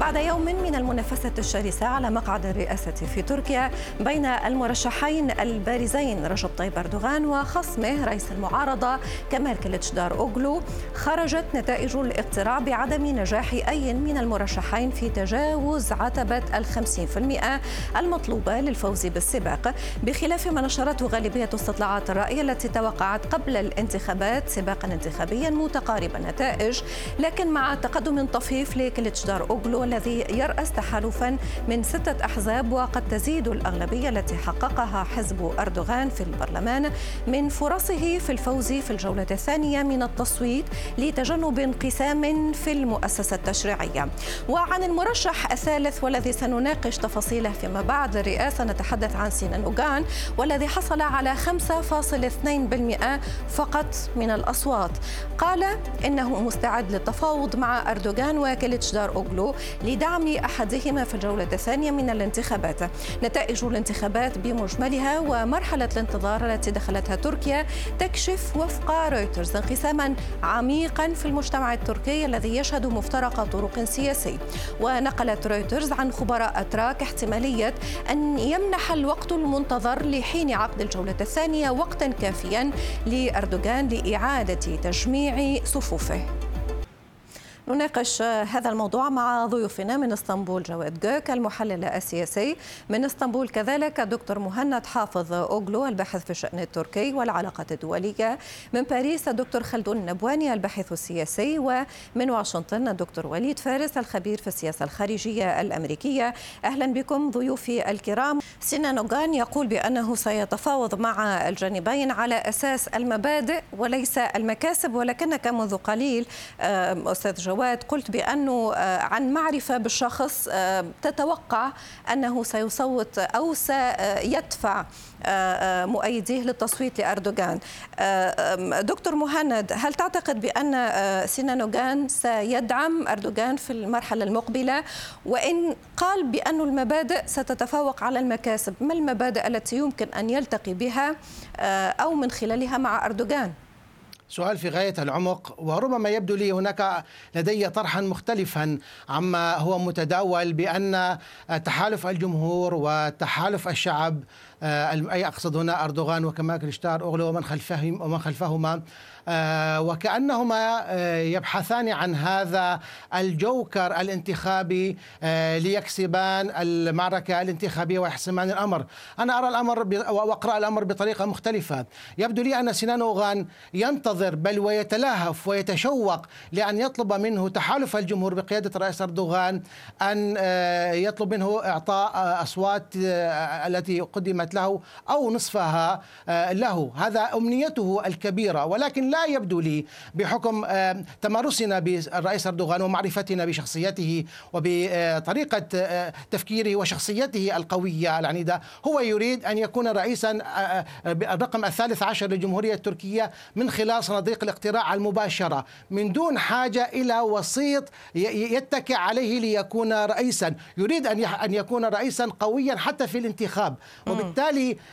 بعد يوم من المنافسة الشرسة على مقعد الرئاسة في تركيا بين المرشحين البارزين رجب طيب أردوغان وخصمه رئيس المعارضة كمال كليتشدار أوغلو خرجت نتائج الاقتراع بعدم نجاح أي من المرشحين في تجاوز عتبة الخمسين في المئة المطلوبة للفوز بالسباق بخلاف ما نشرته غالبية استطلاعات الرأي التي توقعت قبل الانتخابات سباقا انتخابيا متقارب النتائج لكن مع تقدم طفيف لكليتشدار أوغلو الذي يرأس تحالفا من ستة أحزاب وقد تزيد الأغلبية التي حققها حزب أردوغان في البرلمان من فرصه في الفوز في الجولة الثانية من التصويت لتجنب انقسام في المؤسسة التشريعية. وعن المرشح الثالث والذي سنناقش تفاصيله فيما بعد الرئاسة نتحدث عن سينان أوغان والذي حصل على 5.2% فقط من الأصوات. قال إنه مستعد للتفاوض مع أردوغان وكليتشدار أوغلو لدعم أحدهما في الجولة الثانية من الانتخابات. نتائج الانتخابات بمجملها ومرحلة الانتظار التي دخلتها تركيا تكشف وفق رويترز انقساما عميقا في المجتمع التركي الذي يشهد مفترق طرق سياسي. ونقلت رويترز عن خبراء أتراك احتمالية أن يمنح الوقت المنتظر لحين عقد الجولة الثانية وقتا كافيا لأردوغان لإعادة تجميع صفوفه. نناقش هذا الموضوع مع ضيوفنا من اسطنبول جواد جوك المحلل السياسي. من اسطنبول كذلك الدكتور مهند حافظ أوغلو الباحث في الشأن التركي والعلاقات الدولية. من باريس الدكتور خلدون النبواني الباحث السياسي. ومن واشنطن الدكتور وليد فارس الخبير في السياسة الخارجية الأمريكية. أهلا بكم ضيوفي الكرام. سينان اوغان يقول بأنه سيتفاوض مع الجانبين على أساس المبادئ وليس المكاسب ولكنك منذ قليل أستاذ جواد جواد قلت بأنه عن معرفة بالشخص تتوقع أنه سيصوت أو سيدفع مؤيديه للتصويت لأردوغان. دكتور مهند هل تعتقد بأن سينانوغان سيدعم أردوغان في المرحلة المقبلة؟ وإن قال بأن المبادئ ستتفوق على المكاسب ما المبادئ التي يمكن أن يلتقي بها أو من خلالها مع أردوغان؟ سؤال في غاية العمق وربما يبدو لي هناك لدي طرحا مختلفا عما هو متداول بأن تحالف الجمهور وتحالف الشعب أي أقصد هنا أردوغان وكمال كليشتار أوغلو ومن خلفهم ومن خلفهما. وكأنهما يبحثان عن هذا الجوكر الانتخابي ليكسبان المعركة الانتخابية ويحسمان الأمر. أنا أرى الأمر وأقرأ الأمر بطريقة مختلفة. يبدو لي أن سنان أوغان ينتظر بل ويتلهف ويتشوق لأن يطلب منه تحالف الجمهور بقيادة الرئيس أردوغان أن يطلب منه إعطاء أصوات التي قدمت له أو نصفها له. هذا أمنيته الكبيرة. ولكن لا يبدو لي بحكم تمارسنا بالرئيس أردوغان ومعرفتنا بشخصيته وبطريقة تفكيره وشخصيته القوية العنيدة هو يريد أن يكون رئيسا الرقم الثالث عشر للجمهورية التركية من خلال صناديق الاقتراع المباشرة. من دون حاجة إلى وسيط يتكئ عليه ليكون رئيسا. يريد أن يكون رئيسا قويا حتى في الانتخاب. وبالتالي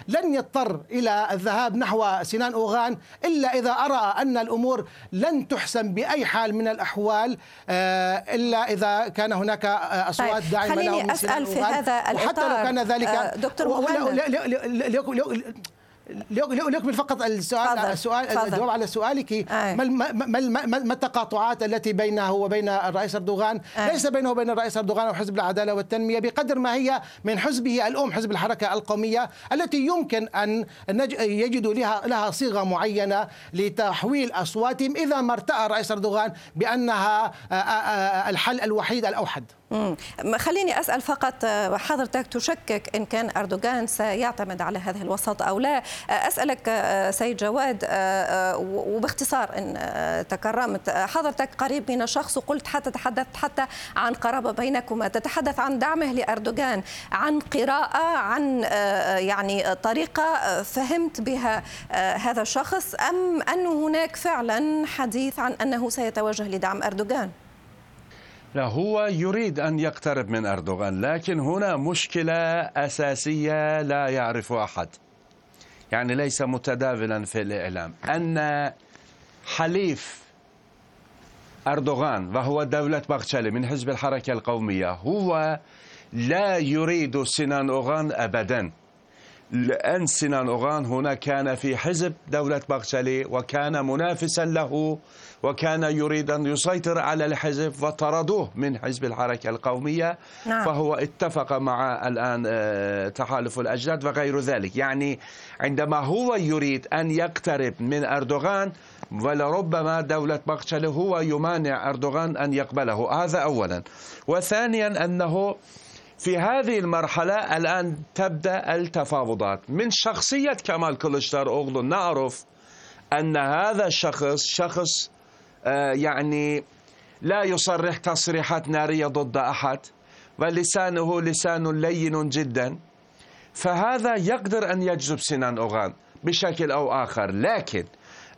لن يضطر إلى الذهاب نحو سنان أوغان إلا إذا أرى أن الأمور لن تحسم بأي حال من الأحوال إلا إذا كان هناك أصوات طيب داعمة من أسأل في هذا الإطار وحتى لو كان ذلك دكتور مهند. ليكمل فقط السؤال فضل. السؤال فضل. الجواب على سؤالك أي. ما ما ما ما التقاطعات التي بينه وبين الرئيس أردوغان أي. ليس بينه وبين الرئيس أردوغان وحزب العدالة والتنمية بقدر ما هي من حزبه الأم حزب الحركة القومية التي يمكن أن نج- يجدوا لها لها صيغة معينة لتحويل أصواتهم إذا ما ارتأى الرئيس أردوغان بأنها آه، آه، الحل الوحيد الأوحد مم. خليني أسأل فقط آه، حضرتك تشكك إن كان أردوغان سيعتمد على هذه الوساطة أو لا. آه، أسألك آه، سيد جواد وباختصار آه، تكرمت. حضرتك قريب من الشخص وقلت حتى تحدثت حتى عن قرابة بينكما. تتحدث عن دعمه لأردوغان عن قراءة عن يعني طريقة آه، فهمت بها هذا الشخص أم أن هناك فعلا حديث عن أنه سيتوجه لدعم أردوغان؟ لا هو يريد أن يقترب من أردوغان لكن هنا مشكلة أساسية لا يعرفها أحد. يعني ليس متداولا في الإعلام. أن حليف أردوغان وهو دولة بغشالي من حزب الحركة القومية هو لا يريد سنان أوغان أبدا. لأن سنان أوغان هنا كان في حزب دولة بغشالي وكان منافسا له وكان يريد أن يسيطر على الحزب وطردوه من حزب الحركة القومية. نعم. فهو اتفق مع الآن آه، تحالف الأجداد وغير ذلك. يعني عندما هو يريد أن يقترب من أردوغان ولربما دولة بغشالي هو يمانع أردوغان أن يقبله. هذا أولا. وثانيا أنه في هذه المرحلة الآن تبدأ التفاوضات. من شخصية كمال كلشتار أوغلو نعرف أن هذا الشخص شخص آه، يعني لا يصرح تصريحات نارية ضد أحد ولسانه لسان لين جدا. فهذا يقدر أن يجذب سنان أوغان بشكل أو آخر. لكن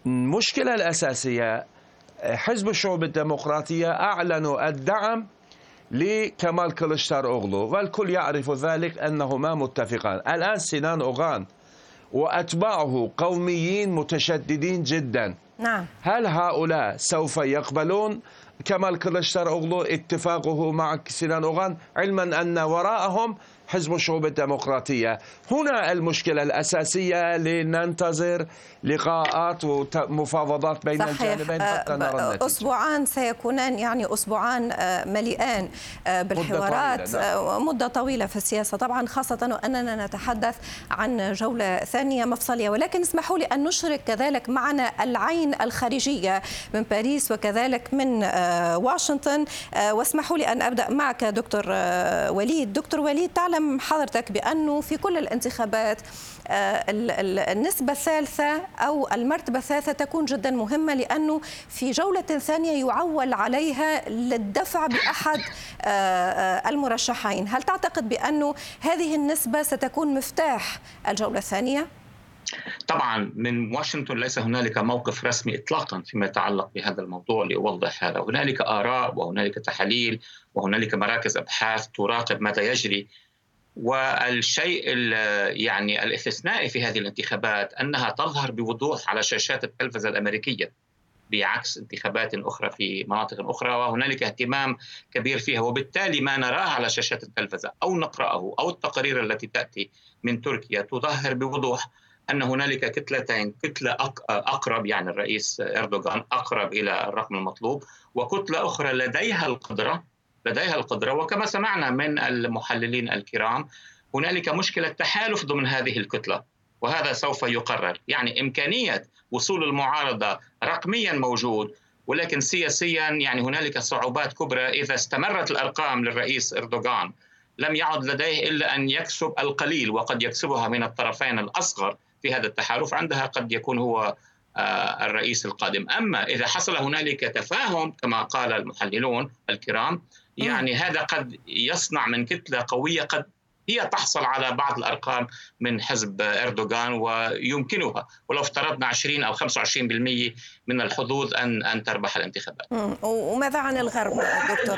المشكلة الأساسية حزب الشعوب الديمقراطية أعلنوا الدعم لكمال كلشتار أوغلو والكل يعرف ذلك أنهما متفقان. الآن سنان أوغان وأتباعه قوميين متشددين جدا. نعم. هل هؤلاء سوف يقبلون كمال كلشتار أوغلو اتفاقه مع سنان أوغان؟ علما أن وراءهم حزب الشعوب الديمقراطية. هنا المشكلة الأساسية لننتظر لقاءات ومفاوضات بين صحيح. الجانبين حتى نرى آه، النتيجة. أسبوعان سيكونان يعني أسبوعان آه، مليئان آه، بالحوارات مدة طويلة, نعم. مدة طويلة في السياسة طبعا خاصة أننا نتحدث عن جولة ثانية مفصلية. ولكن اسمحوا لي أن نشرك كذلك معنا العين الخارجية من باريس وكذلك من واشنطن. واسمحوا لي أن أبدأ معك دكتور وليد. دكتور وليد تعلم حضرتك بأنه في كل الانتخابات النسبة الثالثة أو المرتبة الثالثة تكون جدا مهمة لأنه في جولة ثانية يعول عليها للدفع بأحد آه، آه، المرشحين هل تعتقد بأنه هذه النسبة ستكون مفتاح الجولة الثانية؟ طبعا من واشنطن ليس هنالك موقف رسمي اطلاقا فيما يتعلق بهذا الموضوع لاوضح هذا، هنالك آراء وهنالك تحاليل وهنالك مراكز أبحاث تراقب ماذا يجري والشيء يعني الاستثنائي في هذه الانتخابات أنها تظهر بوضوح على شاشات التلفزة الأمريكية بعكس انتخابات أخرى في مناطق أخرى وهنالك اهتمام كبير فيها وبالتالي ما نراه على شاشات التلفزة أو نقرأه أو التقارير التي تأتي من تركيا تظهر بوضوح أن هنالك كتلتين كتلة أقرب يعني الرئيس إردوغان أقرب إلى الرقم المطلوب وكتلة أخرى لديها القدرة لديها القدرة. وكما سمعنا من المحللين الكرام هنالك مشكلة تحالف ضمن هذه الكتلة وهذا سوف يقرر. يعني إمكانية وصول المعارضة رقميا موجود ولكن سياسيا يعني هنالك صعوبات كبرى. إذا استمرت الأرقام للرئيس إردوغان لم يعد لديه إلا أن يكسب القليل وقد يكسبها من الطرفين الأصغر في هذا التحالف. عندها قد يكون هو آه، الرئيس القادم. أما إذا حصل هنالك تفاهم كما قال المحللون الكرام يعني هذا قد يصنع من كتلة قوية قد هي تحصل على بعض الأرقام من حزب إردوغان ويمكنها ولو افترضنا 20 أو 25% من الحظوظ أن أن تربح الانتخابات. وماذا عن الغرب دكتور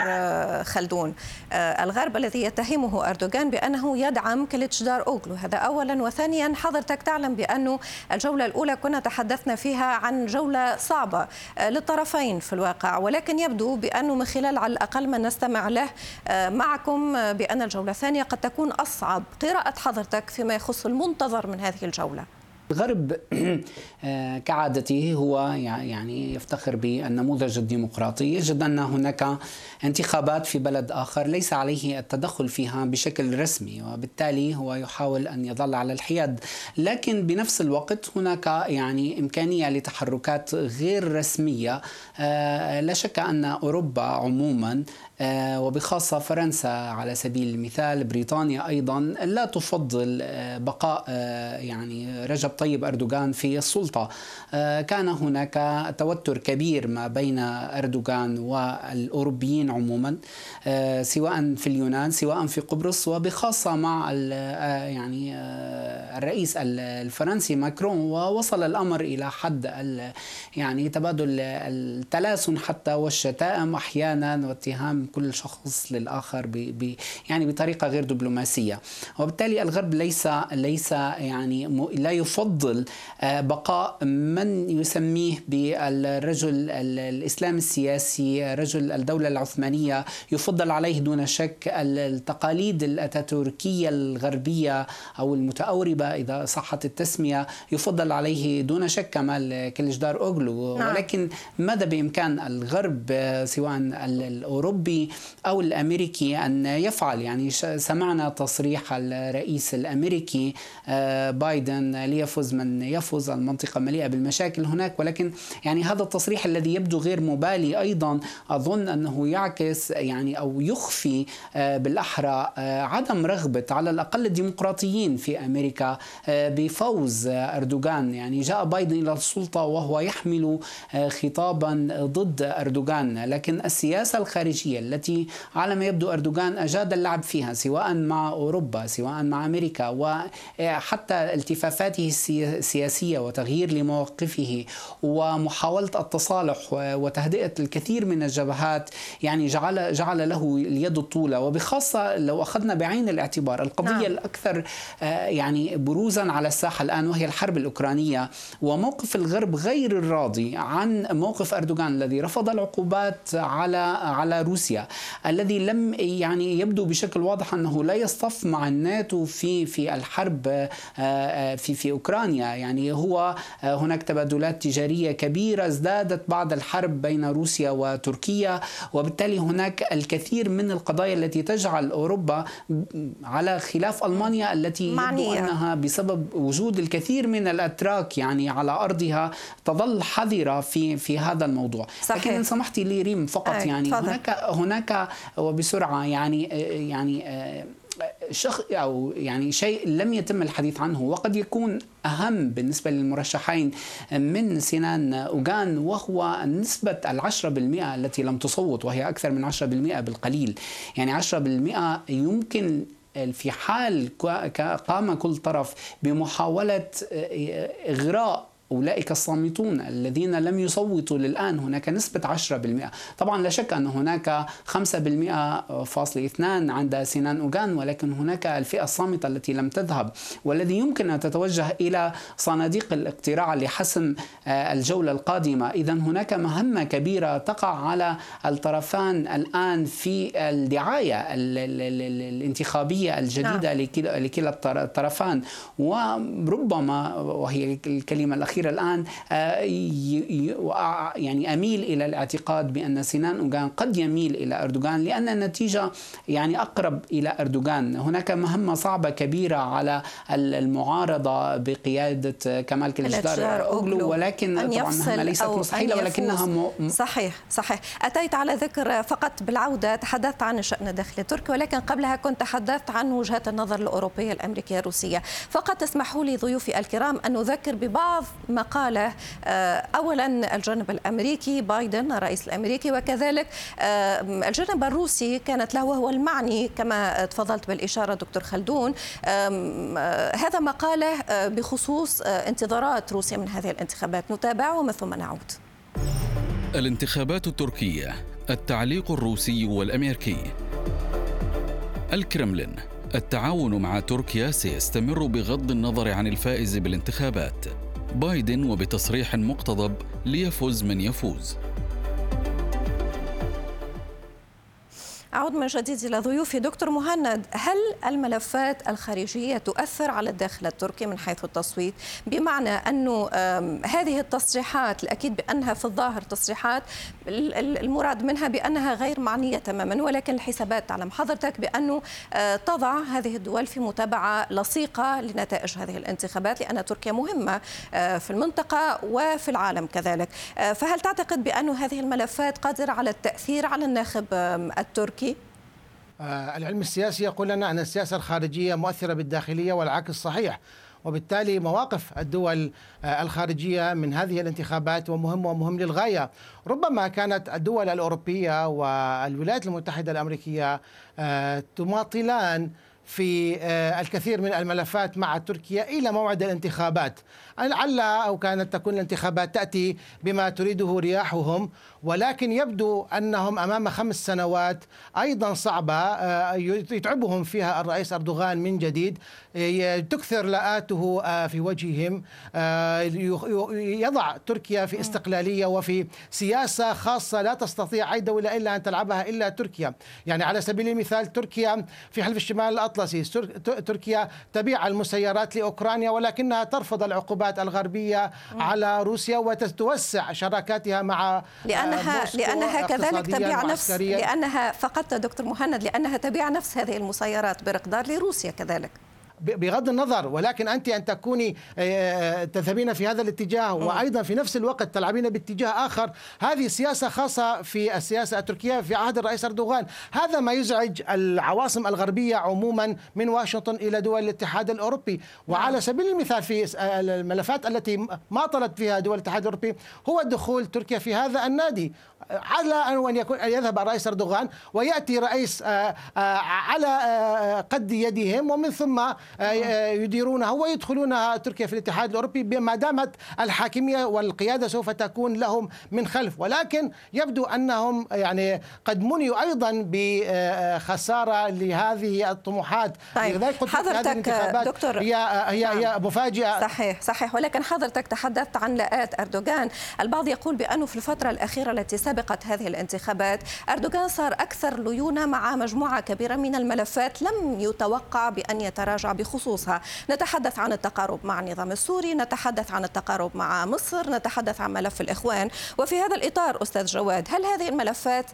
خلدون؟ آه، الغرب الذي يتهمه إردوغان بأنه يدعم كليتشدار اوغلو هذا اولا وثانيا حضرتك تعلم بأنه الجولة الأولى كنا تحدثنا فيها عن جولة صعبة آه، للطرفين في الواقع ولكن يبدو بأنه من خلال على الأقل ما نستمع له آه، معكم بأن الجولة الثانية قد تكون أصعب قراءة حضرتك فيما يخص المنتظر من هذه الجولة؟ الغرب آه، كعادته هو يعني يفتخر بالنموذج الديمقراطي. يجد أن هناك انتخابات في بلد آخر ليس عليه التدخل فيها بشكل رسمي وبالتالي هو يحاول أن يظل على الحياد. لكن بنفس الوقت هناك يعني إمكانية لتحركات غير رسمية. آه، لا شك أن أوروبا عموما وبخاصة فرنسا على سبيل المثال بريطانيا أيضا لا تفضل بقاء يعني رجب طيب أردوغان في السلطة. كان هناك توتر كبير ما بين أردوغان والأوروبيين عموما سواء في اليونان سواء في قبرص وبخاصة مع يعني الرئيس الفرنسي ماكرون ووصل الأمر إلى حد يعني تبادل التلاسن حتى والشتائم أحيانا واتهام كل شخص للآخر ب يعني بطريقة غير دبلوماسية وبالتالي الغرب ليس ليس يعني لا يفضل آه، بقاء من يسميه بالرجل الإسلام السياسي رجل الدولة العثمانية يفضل عليه دون شك التقاليد الأتاتوركية الغربية أو المتأوربة إذا صحت التسمية يفضل عليه دون شك كمال كليجدار أوغلو نعم. ولكن ماذا بإمكان الغرب سواء الأوروبي أو الأمريكي أن يفعل. يعني سمعنا تصريح الرئيس الأمريكي آه، بايدن ليفوز من يفوز المنطقة مليئة بالمشاكل هناك. ولكن يعني هذا التصريح الذي يبدو غير مبالي أيضا أظن أنه يعكس يعني أو يخفي آه، بالأحرى آه، عدم رغبة على الأقل الديمقراطيين في أمريكا بفوز أردوغان. يعني جاء بايدن إلى السلطة وهو يحمل خطابا ضد أردوغان. لكن السياسة الخارجية التي على ما يبدو أردوغان أجاد اللعب فيها سواء مع أوروبا سواء مع أمريكا وحتى التفافاته السياسية وتغيير لمواقفه ومحاولة التصالح وتهدئة الكثير من الجبهات يعني جعل جعل له اليد الطولى وبخاصة لو أخذنا بعين الاعتبار القضية نعم. الأكثر آه، يعني بروزا على الساحة الآن وهي الحرب الأوكرانية وموقف الغرب غير الراضي عن موقف أردوغان الذي رفض العقوبات على على روسيا الذي لم يعني يبدو بشكل واضح أنه لا يصطف مع الناتو في في الحرب آه، آه، في في أوكرانيا يعني هو آه، هناك تبادلات تجارية كبيرة ازدادت بعد الحرب بين روسيا وتركيا وبالتالي هناك الكثير من القضايا التي تجعل أوروبا على خلاف ألمانيا التي يبدو أنها بسبب وجود الكثير من الأتراك يعني على أرضها تظل حذرة في في هذا الموضوع صحيح. لكن إن سمحتي لي ريم فقط يعني فضل. هناك هناك وبسرعة يعني يعني شخ أو يعني شيء لم يتم الحديث عنه وقد يكون أهم بالنسبة للمرشحين من سنان أوغان وهو نسبة العشرة بالمئة التي لم تصوت وهي أكثر من 10% بالقليل. يعني 10% يمكن في حال قام كل طرف بمحاولة إغراء أولئك الصامتون الذين لم يصوتوا للآن هناك نسبة 10% طبعا لا شك أن هناك 5% فاصل اثنان عند سينان أوغان ولكن هناك الفئة الصامتة التي لم تذهب. والذي يمكن أن تتوجه إلى صناديق الاقتراع لحسم آه، الجولة القادمة. إذا هناك مهمة كبيرة تقع على الطرفان الآن في الدعاية الانتخابية الجديدة نعم. لكلا الطرفان. وربما وهي الكلمة الأخيرة الأخيرة الآن آه، يعني أميل إلى الاعتقاد بأن سنان أوغان قد يميل إلى أردوغان لأن النتيجة يعني أقرب إلى أردوغان. هناك مهمة صعبة كبيرة على المعارضة بقيادة كمال كليشدار أوغلو. ولكن أن طبعا مهمة ليست مستحيلة ولكنها م... صحيح صحيح. أتيت على ذكر فقط بالعودة تحدثت عن الشأن الداخلي التركي ولكن قبلها كنت تحدثت عن وجهات النظر الأوروبية الأمريكية الروسية. فقط اسمحوا لي ضيوفي الكرام أن نذكر ببعض مقاله آه، اولا الجانب الامريكي بايدن الرئيس الامريكي وكذلك آه، الجانب الروسي كانت له وهو المعني كما تفضلت بالاشاره دكتور خلدون. آه، هذا مقاله بخصوص انتظارات روسيا من هذه الانتخابات. نتابع ومن ثم نعود. الانتخابات التركية التعليق الروسي والأمريكي. الكرملين التعاون مع تركيا سيستمر بغض النظر عن الفائز بالانتخابات. بايدن وبتصريح مقتضب ليفوز من يفوز. أعود من جديد إلى ضيوفي. دكتور مهند هل الملفات الخارجية تؤثر على الداخل التركي من حيث التصويت؟ بمعنى أنه هذه التصريحات الأكيد بأنها في الظاهر تصريحات المراد منها بأنها غير معنية تماما ولكن الحسابات تعلم حضرتك بأنه آه، تضع هذه الدول في متابعة لصيقة لنتائج هذه الانتخابات لأن تركيا مهمة آه، في المنطقة وفي العالم كذلك. آه، فهل تعتقد بأن هذه الملفات قادرة على التأثير على الناخب التركي؟ آه، العلم السياسي يقول لنا أن السياسة الخارجية مؤثرة بالداخلية والعكس صحيح وبالتالي مواقف الدول آه، الخارجية من هذه الانتخابات ومهم ومهم للغاية. ربما كانت الدول الأوروبية والولايات المتحدة الأمريكية آه، تماطلان في الكثير من الملفات مع تركيا إلى موعد الانتخابات. لعل أو كانت تكون الانتخابات تأتي بما تريده رياحهم ولكن يبدو أنهم أمام خمس سنوات أيضا صعبة آه، يتعبهم فيها الرئيس أردوغان من جديد تكثر لاءاته آه، في وجههم يضع تركيا في استقلالية وفي سياسة خاصة لا تستطيع أي دولة إلا أن تلعبها إلا تركيا. يعني على سبيل المثال تركيا في حلف الشمال الأطلسي تركيا تبيع المسيرات لأوكرانيا ولكنها ترفض العقوبات الغربية على روسيا وتتوسع شراكاتها مع لأنها لأنها كذلك تبيع نفس لأنها فقط دكتور مهند لأنها تبيع نفس هذه المسيرات بإقدار لروسيا كذلك. بغض النظر ولكن أنت أن تكوني آه، آه، تذهبين في هذا الاتجاه وأيضا في نفس الوقت تلعبين باتجاه آخر. هذه سياسة خاصة في السياسة التركية في عهد الرئيس أردوغان. هذا ما يزعج العواصم الغربية عموما من واشنطن إلى دول الاتحاد الأوروبي. وعلى نعم. سبيل المثال في الملفات التي ما طلت فيها دول الاتحاد الأوروبي هو دخول تركيا في هذا النادي. على ان يكون أن يذهب الرئيس أردوغان ويأتي رئيس آه، على قد يدهم ومن ثم آه، يديرونها ويدخلون تركيا في الاتحاد الأوروبي ما دامت الحاكمية والقيادة سوف تكون لهم من خلف. ولكن يبدو أنهم يعني قد منيوا أيضا بخساره لهذه الطموحات. طيب حضرتك دكتور هي هي نعم. هي مفاجئة. صحيح صحيح. ولكن حضرتك تحدثت عن لاءات أردوغان. البعض يقول بأنه في الفترة الأخيرة التي سبقت هذه الانتخابات أردوغان صار أكثر ليونة مع مجموعة كبيرة من الملفات لم يتوقع بأن يتراجع بخصوصها نتحدث عن التقارب مع النظام السوري نتحدث عن التقارب مع مصر نتحدث عن ملف الإخوان وفي هذا الإطار أستاذ جواد هل هذه الملفات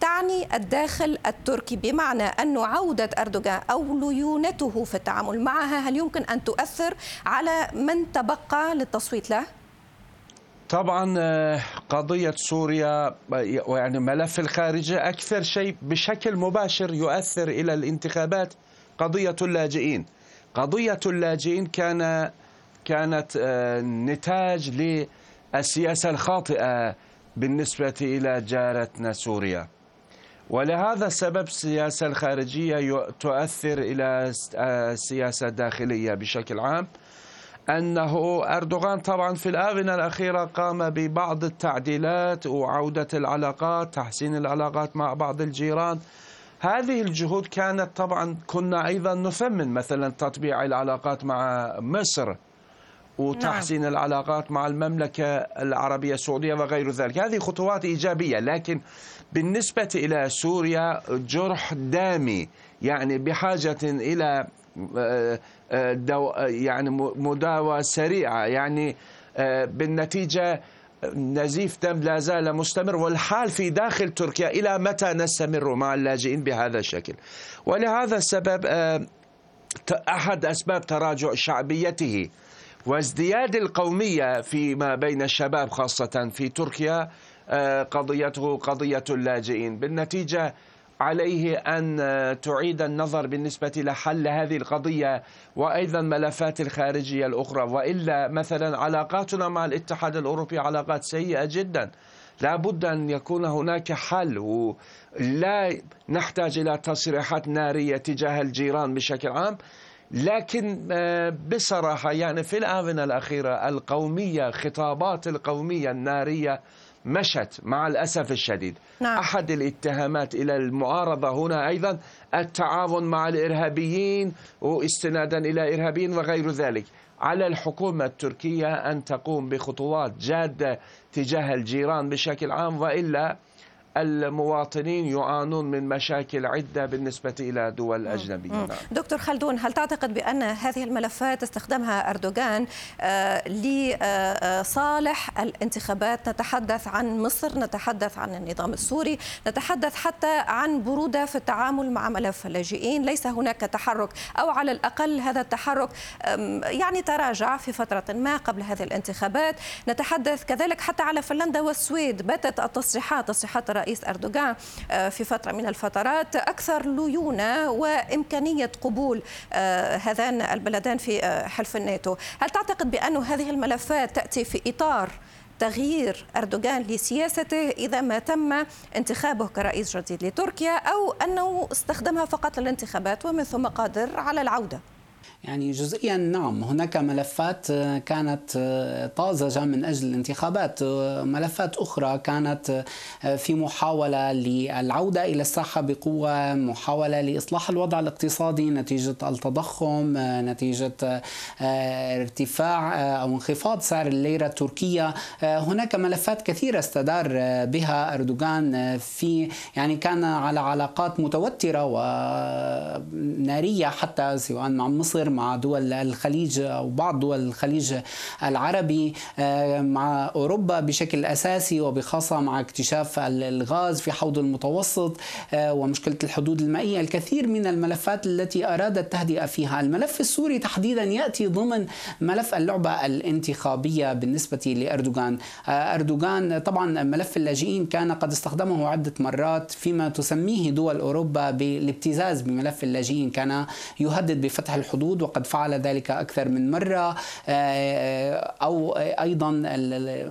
تعني الداخل التركي بمعنى أن عودة أردوغان أو ليونته في التعامل معها هل يمكن أن تؤثر على من تبقى للتصويت له؟ طبعا آه، قضية سوريا يعني ملف الخارجية أكثر شيء بشكل مباشر يؤثر إلى الانتخابات قضية اللاجئين. قضية اللاجئين كان كانت آه، نتاج للسياسة الخاطئة بالنسبة إلى جارتنا سوريا. ولهذا السبب السياسة الخارجية تؤثر إلى السياسة الداخلية بشكل عام. أنه أردوغان طبعا في الآونة الأخيرة قام ببعض التعديلات وعودة العلاقات تحسين العلاقات مع بعض الجيران هذه الجهود كانت طبعا كنا أيضا نثمن مثلا تطبيع العلاقات مع مصر وتحسين نعم. العلاقات مع المملكة العربية السعودية وغير ذلك هذه خطوات إيجابية لكن بالنسبة إلى سوريا جرح دامي يعني بحاجة إلى يعني مداوى سريعة. يعني آه، بالنتيجة نزيف دم لا زال مستمر والحال في داخل تركيا إلى متى نستمر مع اللاجئين بهذا الشكل؟ ولهذا السبب آه، أحد أسباب تراجع شعبيته وازدياد القومية فيما بين الشباب خاصة في تركيا آه، قضيته قضية اللاجئين. بالنتيجة عليه أن تعيد النظر بالنسبة لحل هذه القضية وأيضا ملفات الخارجية الأخرى. وإلا مثلا علاقاتنا مع الاتحاد الأوروبي علاقات سيئة جدا. لا بد أن يكون هناك حل. ولا نحتاج إلى تصريحات نارية تجاه الجيران بشكل عام. لكن آه، بصراحة يعني في الآونة الأخيرة القومية خطابات القومية النارية مشت مع الأسف الشديد نعم. أحد الاتهامات إلى المعارضة هنا أيضا التعاون مع الإرهابيين واستنادا إلى إرهابيين وغير ذلك على الحكومة التركية أن تقوم بخطوات جادة تجاه الجيران بشكل عام وإلا المواطنين يعانون من مشاكل عدة بالنسبة إلى دول أجنبية. نعم. دكتور خلدون هل تعتقد بأن هذه الملفات استخدمها أردوغان آه، لصالح الانتخابات؟ نتحدث عن مصر نتحدث عن النظام السوري نتحدث حتى عن برودة في التعامل مع ملف اللاجئين. ليس هناك تحرك أو على الأقل هذا التحرك يعني تراجع في فترة ما قبل هذه الانتخابات. نتحدث كذلك حتى على فنلندا والسويد. باتت التصريحات تصريحات الرئيس أردوغان آه، في فترة من الفترات أكثر ليونة وإمكانية قبول آه، هذان البلدان في آه، حلف الناتو. هل تعتقد بأن هذه الملفات تأتي في إطار تغيير أردوغان لسياسته إذا ما تم انتخابه كرئيس جديد لتركيا أو أنه استخدمها فقط للانتخابات ومن ثم قادر على العودة؟ يعني جزئيا نعم هناك ملفات آه، كانت آه، طازجة من أجل الانتخابات آه، ملفات أخرى كانت في محاولة للعودة إلى الساحة بقوة محاولة لإصلاح الوضع الاقتصادي نتيجة التضخم نتيجة ارتفاع أو انخفاض سعر الليرة التركية. هناك ملفات كثيرة استدار بها أردوغان في يعني كان على علاقات متوترة ونارية حتى سواء مع مصر مع دول الخليج أو بعض دول الخليج العربي آه، مع أوروبا بشكل أساسي وبخاصة مع اكتشاف الغاز في حوض المتوسط آه، ومشكلة الحدود المائية. الكثير من الملفات التي أراد التهدئة فيها. الملف السوري تحديدا يأتي ضمن ملف اللعبة الانتخابية بالنسبة لأردوغان. آه، أردوغان طبعا ملف اللاجئين كان قد استخدمه عدة مرات فيما تسميه دول أوروبا بالابتزاز بملف اللاجئين. كان يهدد بفتح الحدود وقد فعل ذلك أكثر من مرة. آه، أو أيضا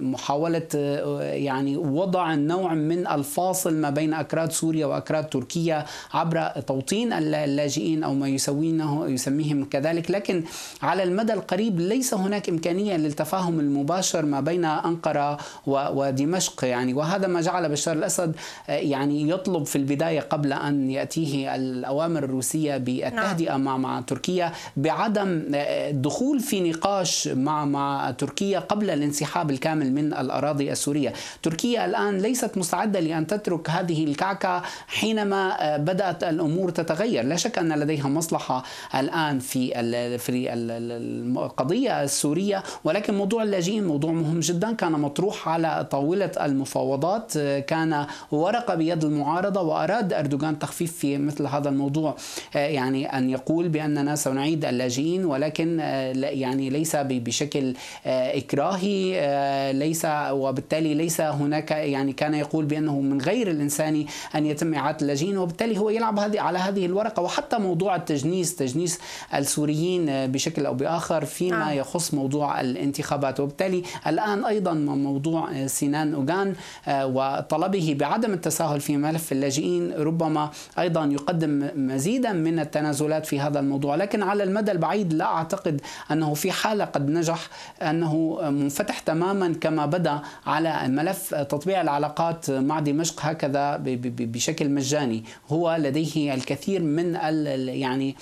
محاولة آه، يعني وضع نوع من الفاصل ما بين أكراد سوريا وأكراد تركيا عبر توطين اللاجئين أو ما يسوينه يسميهم كذلك. لكن على المدى القريب ليس هناك إمكانية للتفاهم المباشر ما بين أنقرة ودمشق يعني. وهذا ما جعل بشار الأسد آه، يعني يطلب في البداية قبل أن يأتيه الأوامر الروسية بالتهدئة نعم. مع مع تركيا بعدم الدخول آه، في نقاش مع مع تركيا قبل الانسحاب الكامل من الأراضي السورية، تركيا الآن ليست مستعدة لأن تترك هذه الكعكة حينما آه، بدأت الأمور تتغير، لا شك أن لديها مصلحة الآن في في القضية السورية. ولكن موضوع اللاجئين موضوع مهم جدا. كان مطروح على طاولة المفاوضات آه، كان ورقه بيد المعارضة وأراد أردوغان تخفيف في مثل هذا الموضوع. يعني أن يقول بأننا سنعيد اللاجئين ولكن آه، يعني ليس بشكل آه، إكراهي آه، ليس وبالتالي ليس هناك يعني كان يقول بأنه من غير الإنساني أن يتم إعادة اللاجئين وبالتالي هو يلعب هذه على هذه الورقة. وحتى موضوع التجنيس تجنيس السوريين بشكل أو بآخر فيما يخص موضوع الانتخابات. وبالتالي الآن أيضا موضوع سنان أوغان وطلبه بعدم التساهل في ملف اللاجئين ربما أيضا يقدم مزيدا من التنازلات في هذا الموضوع. لكن على المدى البعيد لا أعتقد أنه في حالة قد نجح أنه منفتح تماما كما بدأ على ملف تطبيع العلاقات مع دمشق هكذا بشكل مجاني. هو لديه الكثير من يعني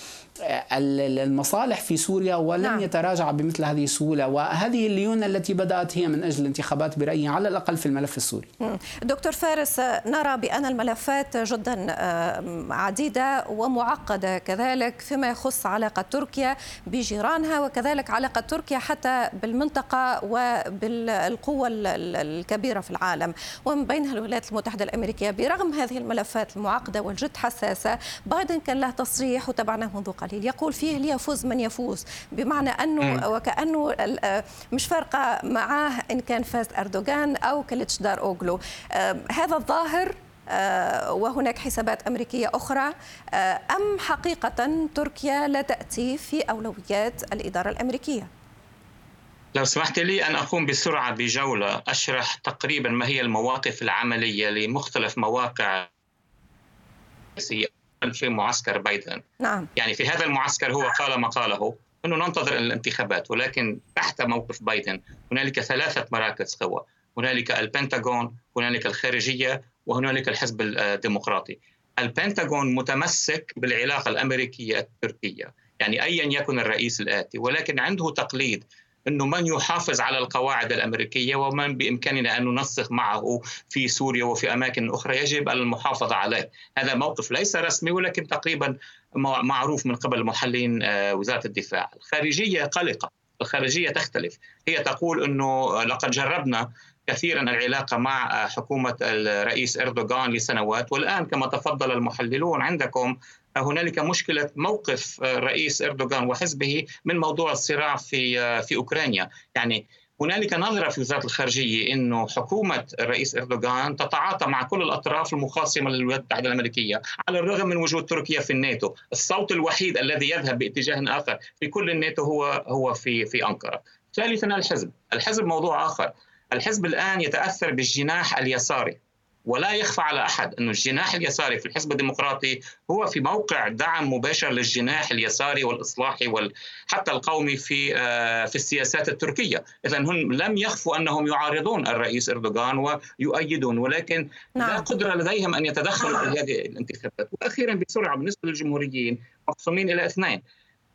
المصالح في سوريا ولن نعم. يتراجع بمثل هذه السهولة وهذه الليونة التي بدأت هي من أجل الانتخابات برأيي على الأقل في الملف السوري. دكتور فارس نرى بأن الملفات جدا عديدة ومعقدة كذلك فيما يخص علاقة تركيا بجيرانها وكذلك علاقة تركيا حتى بالمنطقة وبالقوة الكبيرة في العالم ومن بينها الولايات المتحدة الأمريكية برغم هذه الملفات المعقدة والجد حساسة بايدن كان له تصريح وتابعناه منذ قليل القليل. يقول فيه ليفوز من يفوز بمعنى أنه وكأنه مش فارقة معاه إن كان فاز أردوغان أو كليتشدار أوغلو هذا الظاهر آه، وهناك حسابات أمريكية أخرى آه، أم حقيقة تركيا لا تأتي في أولويات الإدارة الأمريكية؟ لو سمحت لي أن أقوم بسرعة بجولة أشرح تقريبا ما هي المواقف العملية لمختلف مواقع في معسكر بايدن نعم. يعني في هذا المعسكر هو قال ما قاله أنه ننتظر الانتخابات ولكن تحت موقف بايدن هنالك ثلاثة مراكز قوى هنالك البنتاغون هنالك الخارجية وهنالك الحزب الديمقراطي البنتاغون متمسك بالعلاقة الأمريكية التركية يعني ايا يكن الرئيس الآتي ولكن عنده تقليد إنه من يحافظ على القواعد الأمريكية ومن بإمكاننا أن ننسق معه في سوريا وفي أماكن أخرى يجب المحافظة عليه، هذا موقف ليس رسمي ولكن تقريبا معروف من قبل محللين آه، وزارة الدفاع، الخارجية قلقة، الخارجية تختلف، هي تقول إنه لقد جربنا كثيرا العلاقة مع حكومة الرئيس إردوغان لسنوات والآن كما تفضل المحللون عندكم هنالك مشكلة موقف الرئيس إردوغان وحزبه من موضوع الصراع في في أوكرانيا، يعني هنالك نظرة في وزارة الخارجية أنه حكومة الرئيس إردوغان تتعاطى مع كل الأطراف المخاصمة للولايات المتحدة الأمريكية على الرغم من وجود تركيا في الناتو. الصوت الوحيد الذي يذهب باتجاه آخر في كل الناتو هو هو في في أنقرة. ثالثا الحزب. الحزب موضوع آخر. الحزب الآن يتأثر بالجناح اليساري. ولا يخفى على أحد أنه الجناح اليساري في الحزب الديمقراطي هو في موقع دعم مباشر للجناح اليساري والإصلاحي وحتى القومي في آه، في السياسات التركية، اذا هم لم يخفوا أنهم يعارضون الرئيس إردوغان ويؤيدون ولكن نعم. لا قدرة لديهم أن يتدخلوا في هذه الانتخابات، وأخيرا بسرعة بالنسبة للجمهوريين مقسومين إلى اثنين.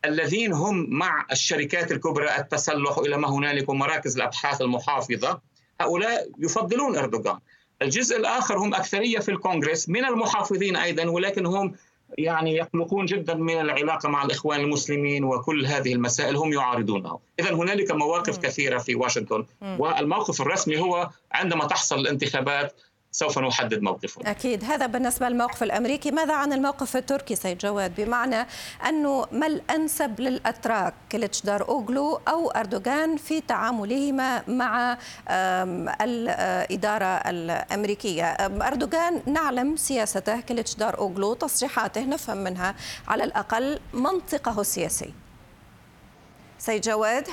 الذين هم مع الشركات الكبرى التسلح إلى ما هنالك ومراكز الأبحاث المحافظة هؤلاء يفضلون إردوغان الجزء الآخر هم أكثرية في الكونغرس من المحافظين أيضا ولكن هم يعني يقلقون جدا من العلاقة مع الإخوان المسلمين وكل هذه المسائل هم يعارضونه إذا هنالك مواقف كثيرة في واشنطن. والموقف الرسمي هو عندما تحصل الانتخابات سوف نحدد موقفنا أكيد. هذا بالنسبة للموقف الأمريكي. ماذا عن الموقف التركي سيد جواد؟ بمعنى أنه ما الأنسب للأتراك كليتشدار أوغلو أو أردوغان في تعاملهما مع الإدارة الأمريكية؟ أردوغان نعلم سياسته كليتشدار أوغلو تصريحاته نفهم منها على الأقل منطقه السياسي. سيد جواد؟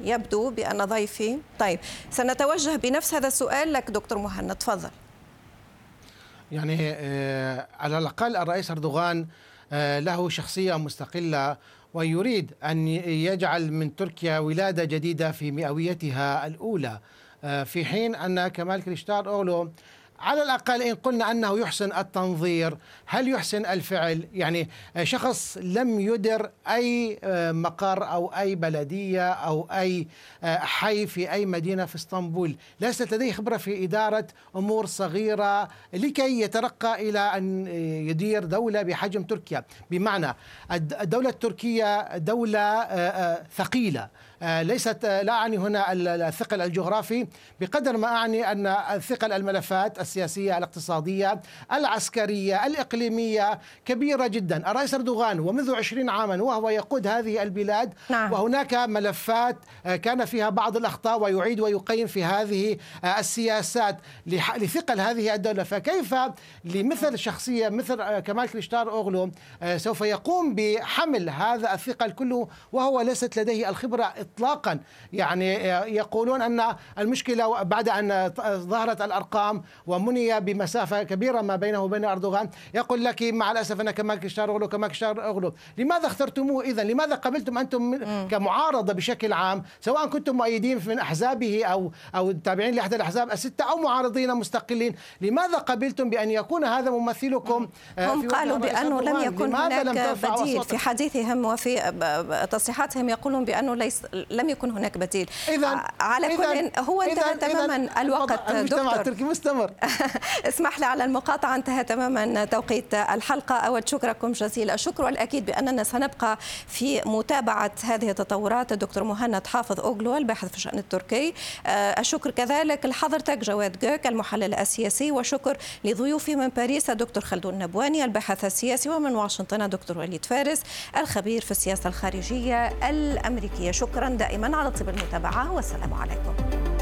يبدو بأن ضيفي. طيب سنتوجه بنفس هذا السؤال لك دكتور مهند تفضل. يعني آه، على الأقل الرئيس أردوغان آه، له شخصية مستقلة ويريد أن يجعل من تركيا ولادة جديدة في مئويتها الأولى آه، في حين أن كمال كريشتار أولو على الأقل إن قلنا أنه يحسن التنظير هل يحسن الفعل؟ يعني شخص لم يدر أي آه، مقر أو أي بلدية أو أي آه، حي في أي مدينة في إسطنبول. ليست لديه خبرة في إدارة أمور صغيرة لكي يترقى إلى أن يدير دولة بحجم تركيا. بمعنى الدولة التركية دولة آه، ثقيلة. آه، ليست آه، لا أعني هنا الثقل الجغرافي. بقدر ما أعني أن الثقل الملفات السياسية الاقتصادية العسكرية الإقليمية كبيرة جدا. الرئيس أردوغان ومنذ عشرين عاما وهو يقود هذه البلاد. نعم. وهناك ملفات آه، كان فيها بعض الأخطاء ويعيد ويقيم في هذه السياسات لثقل هذه الدولة. فكيف لمثل شخصية مثل كمال كليشتار أوغلو سوف يقوم بحمل هذا الثقل كله وهو ليست لديه الخبرة اطلاقا؟ يعني يقولون أن المشكلة بعد أن ظهرت الأرقام ومني بمسافة كبيرة ما بينه وبين أردوغان. يقول لك مع الأسف أنا كمال كشتار أغلو كمال كشتار أغلو. لماذا اخترتموه اذا لماذا قبلتم أنتم كمعارضة بشكل عام سواء كنتم مؤيدين من أحزابه أو أو تابعين لأحد الأحزاب الستة أو معارضين مستقلين؟ لماذا قبلتم بأن يكون هذا ممثلكم آه، هم قالوا بأنه لم يكن هناك بديل في حديثهم وفي تصريحاتهم يقولون بأنه ليس لم يكن هناك بديل. إذن على كل هو انتهى تماما الوقت دكتور. التركي مستمر. اسمح لي على المقاطعة انتهى تماما توقيت الحلقة. أود شكركم جزيل الشكر والأكيد بأننا سنبقى في متابعة هذه التطورات. الدكتور مهند حافظ أوغلو الباحث في الشأن التركي. آه، الشكر كذلك لحضرتك جواد جوك المحلل السياسي وشكر لضيوفي من باريس الدكتور خلدون نبواني الباحث السياسي ومن واشنطن الدكتور وليد فارس الخبير في السياسة الخارجية الأمريكية. شكرا دائما على طيب المتابعة والسلام عليكم.